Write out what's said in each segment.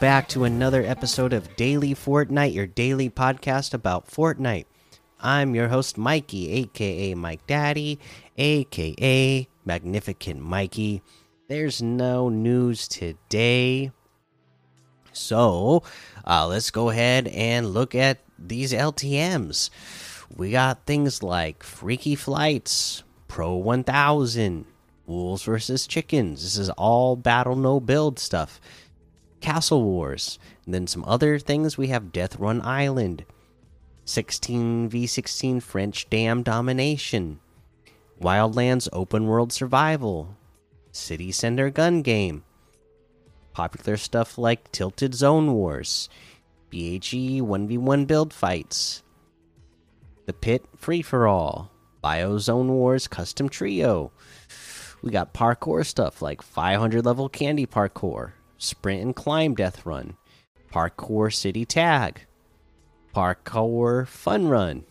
back to another episode of Daily Fortnite, your daily podcast about Fortnite. I'm your host, Mikey, aka Mike Daddy, aka Magnificent Mikey. There's no news today. So uh, let's go ahead and look at these LTMs. We got things like Freaky Flights, Pro 1000, Wolves versus Chickens. This is all battle no build stuff. Castle Wars. And then some other things we have Death Run Island, 16v16 French Dam Domination, Wildlands Open World Survival, City Center Gun Game, popular stuff like Tilted Zone Wars, BHE 1v1 build fights, The Pit Free for All, Biozone Wars Custom Trio. We got parkour stuff like 500 level candy parkour, sprint and climb death run, parkour city tag, parkour fun run.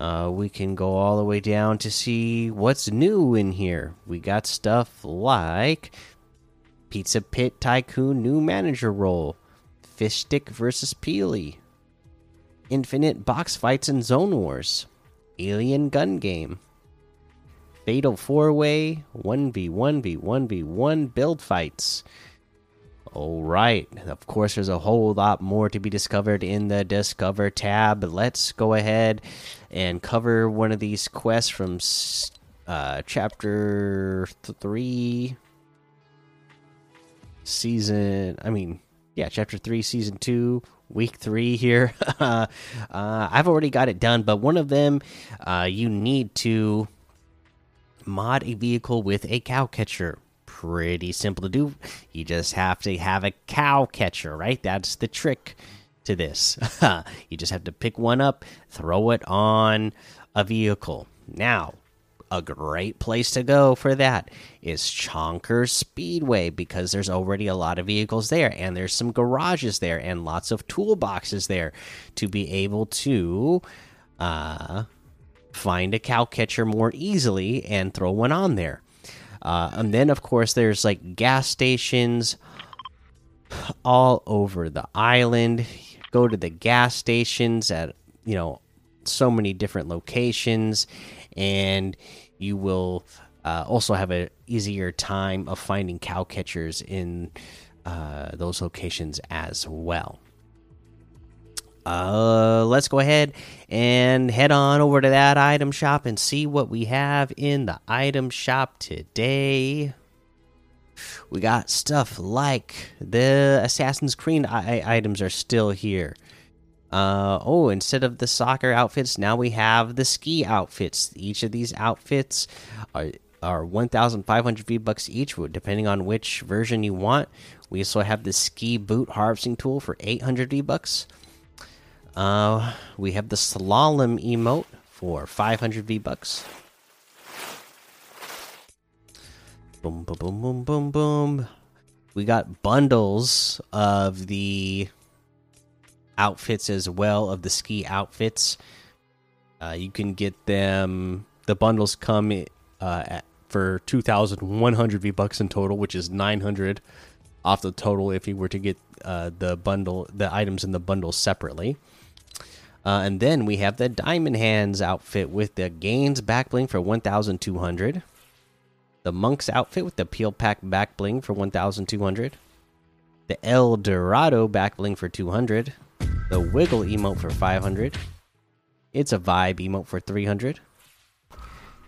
Uh, we can go all the way down to see what's new in here. We got stuff like Pizza Pit Tycoon new manager role, Fish Stick versus Peely, Infinite box fights and zone wars, Alien gun game, Fatal four way, 1v1v1v1 build fights. All right. Of course, there's a whole lot more to be discovered in the Discover tab. Let's go ahead and cover one of these quests from uh, chapter three, season. I mean, yeah, chapter three, season two, week three here. uh, I've already got it done, but one of them uh, you need to mod a vehicle with a cow catcher pretty simple to do. You just have to have a cow catcher, right? That's the trick to this. you just have to pick one up, throw it on a vehicle. Now, a great place to go for that is Chonker Speedway because there's already a lot of vehicles there and there's some garages there and lots of toolboxes there to be able to uh, find a cow catcher more easily and throw one on there. Uh, and then, of course, there's like gas stations all over the island. Go to the gas stations at, you know, so many different locations, and you will uh, also have an easier time of finding cow catchers in uh, those locations as well. Uh, let's go ahead and head on over to that item shop and see what we have in the item shop today. We got stuff like the Assassin's Creed items are still here. Uh, oh, instead of the soccer outfits, now we have the ski outfits. Each of these outfits are are 1,500 V bucks each, depending on which version you want. We also have the ski boot harvesting tool for 800 V bucks. Uh, we have the slalom emote for 500 V bucks. Boom, boom, boom, boom, boom, boom. We got bundles of the outfits as well of the ski outfits. Uh, you can get them. The bundles come uh, at, for 2,100 V bucks in total, which is 900 off the total if you were to get uh, the bundle, the items in the bundle separately. Uh, and then we have the Diamond Hands outfit with the Gains back bling for 1,200. The Monk's outfit with the Peel Pack back bling for 1,200. The El Dorado back bling for 200. The Wiggle emote for 500. It's a Vibe emote for 300.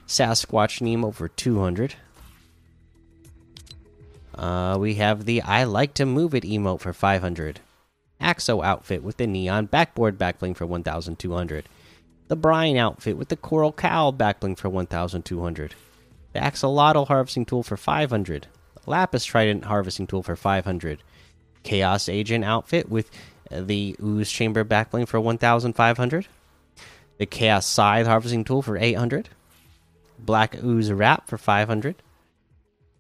Sasquatch emote for 200. Uh, we have the I Like to Move It emote for 500. Axo outfit with the neon backboard backbling for 1200. The Brian outfit with the coral cowl backbling for 1200. The axolotl harvesting tool for 500. The Lapis trident harvesting tool for 500. Chaos agent outfit with uh, the ooze chamber backbling for 1500. The chaos scythe harvesting tool for 800. Black ooze wrap for 500.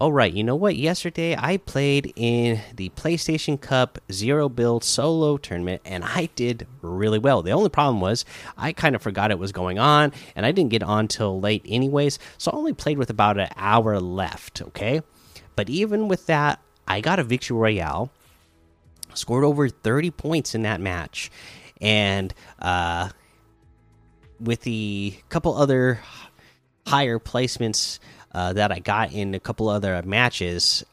Oh right, you know what? Yesterday I played in the PlayStation Cup Zero Build Solo tournament and I did really well. The only problem was I kind of forgot it was going on and I didn't get on till late anyways, so I only played with about an hour left, okay? But even with that, I got a victory royale, scored over 30 points in that match, and uh with the couple other higher placements uh, that I got in a couple other matches,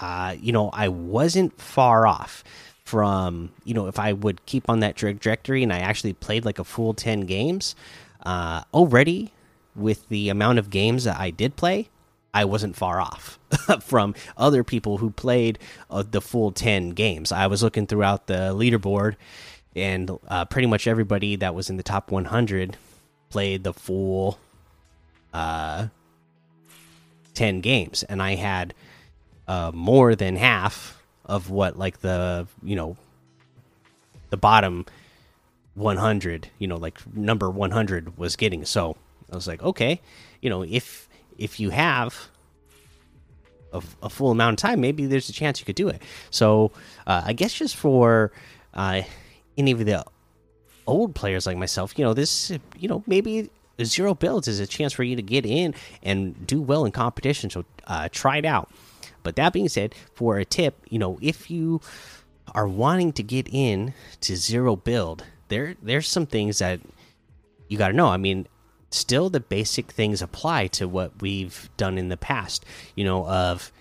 uh, you know, I wasn't far off from, you know, if I would keep on that trajectory and I actually played like a full 10 games, uh, already with the amount of games that I did play, I wasn't far off from other people who played uh, the full 10 games. I was looking throughout the leaderboard, and uh, pretty much everybody that was in the top 100 played the full uh, 10 games and i had uh, more than half of what like the you know the bottom 100 you know like number 100 was getting. So i was like okay you know if if you have a, a full amount of time maybe there's a chance you could do it. So uh, i guess just for uh, any of the old players like myself you know this you know maybe zero builds is a chance for you to get in and do well in competition. So uh, try it out. But that being said, for a tip, you know, if you are wanting to get in to zero build, there there's some things that you got to know. I mean, still the basic things apply to what we've done in the past. You know, of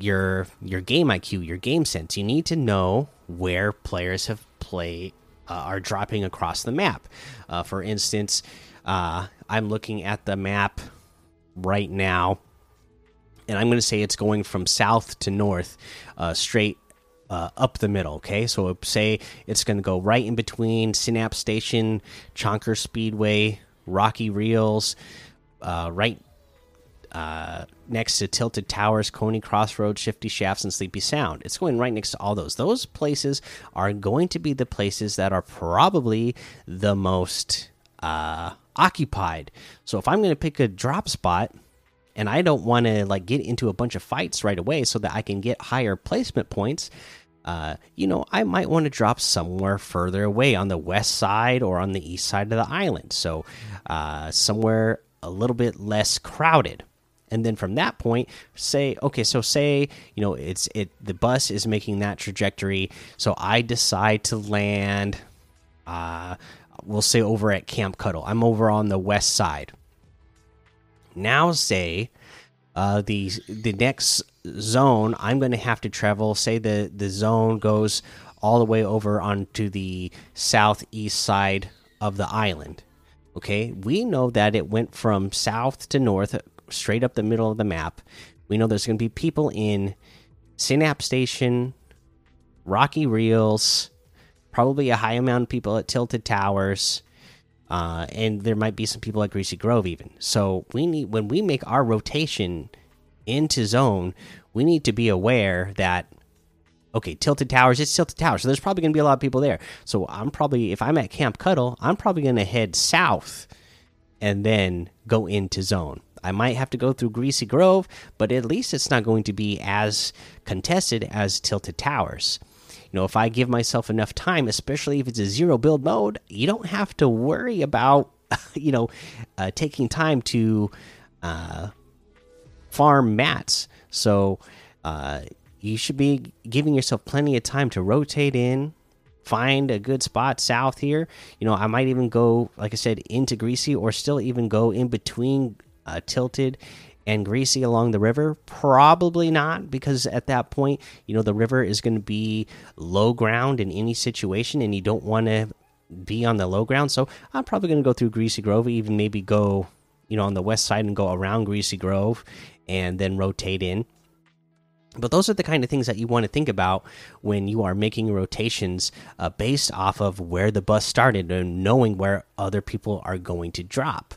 your your game IQ, your game sense. You need to know where players have played are dropping across the map. Uh, for instance, uh, I'm looking at the map right now, and I'm going to say it's going from south to north, uh, straight uh, up the middle. Okay, so say it's going to go right in between Synapse Station, Chonker Speedway, Rocky Reels, uh, right uh, next to Tilted Towers, Coney Crossroads, Shifty Shafts, and Sleepy Sound. It's going right next to all those. Those places are going to be the places that are probably the most uh, occupied. So if I'm going to pick a drop spot and I don't want to like get into a bunch of fights right away so that I can get higher placement points, uh, you know, I might want to drop somewhere further away on the west side or on the east side of the island. So uh, somewhere a little bit less crowded. And then from that point, say, okay, so say, you know, it's it the bus is making that trajectory. So I decide to land uh we'll say over at Camp Cuddle. I'm over on the west side. Now, say uh, the the next zone, I'm going to have to travel. Say the the zone goes all the way over onto the southeast side of the island. Okay, we know that it went from south to north, straight up the middle of the map. We know there's going to be people in Synapse Station, Rocky Reels, probably a high amount of people at Tilted Towers, uh, and there might be some people at Greasy Grove even. So we need when we make our rotation into zone, we need to be aware that okay, Tilted Towers, it's Tilted Towers, so there's probably going to be a lot of people there. So I'm probably if I'm at Camp Cuddle, I'm probably going to head south and then go into zone. I might have to go through Greasy Grove, but at least it's not going to be as contested as Tilted Towers you know, if I give myself enough time, especially if it's a zero build mode, you don't have to worry about, you know, uh, taking time to uh, farm mats. So uh, you should be giving yourself plenty of time to rotate in, find a good spot south here. You know, I might even go, like I said, into Greasy or still even go in between uh, Tilted and greasy along the river? Probably not, because at that point, you know, the river is going to be low ground in any situation, and you don't want to be on the low ground. So I'm probably going to go through Greasy Grove, even maybe go, you know, on the west side and go around Greasy Grove and then rotate in. But those are the kind of things that you want to think about when you are making rotations uh, based off of where the bus started and knowing where other people are going to drop.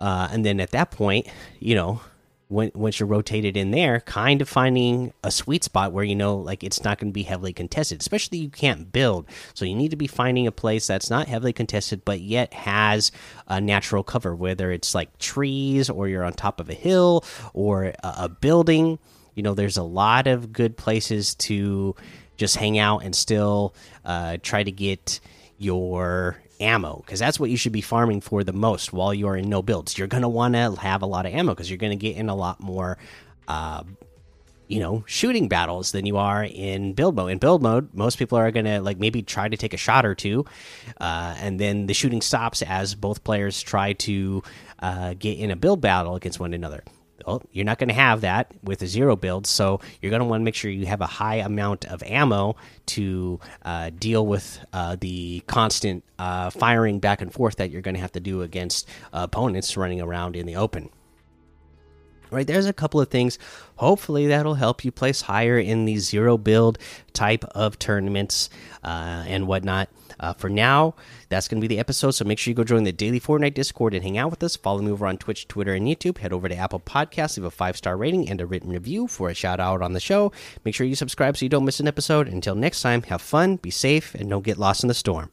Uh, and then at that point, you know, when, once you're rotated in there, kind of finding a sweet spot where you know like it's not going to be heavily contested. Especially you can't build, so you need to be finding a place that's not heavily contested but yet has a natural cover, whether it's like trees or you're on top of a hill or a, a building. You know, there's a lot of good places to just hang out and still uh, try to get your ammo because that's what you should be farming for the most while you're in no builds. You're going to want to have a lot of ammo because you're going to get in a lot more, uh, you know, shooting battles than you are in build mode. In build mode, most people are going to like maybe try to take a shot or two, uh, and then the shooting stops as both players try to uh, get in a build battle against one another well, you're not going to have that with a zero build, so you're going to want to make sure you have a high amount of ammo to uh, deal with uh, the constant uh, firing back and forth that you're going to have to do against opponents running around in the open. Right, there's a couple of things. Hopefully, that'll help you place higher in the zero build type of tournaments uh, and whatnot. Uh, for now, that's going to be the episode. So make sure you go join the daily Fortnite Discord and hang out with us. Follow me over on Twitch, Twitter, and YouTube. Head over to Apple Podcasts, leave a five star rating and a written review for a shout out on the show. Make sure you subscribe so you don't miss an episode. Until next time, have fun, be safe, and don't get lost in the storm.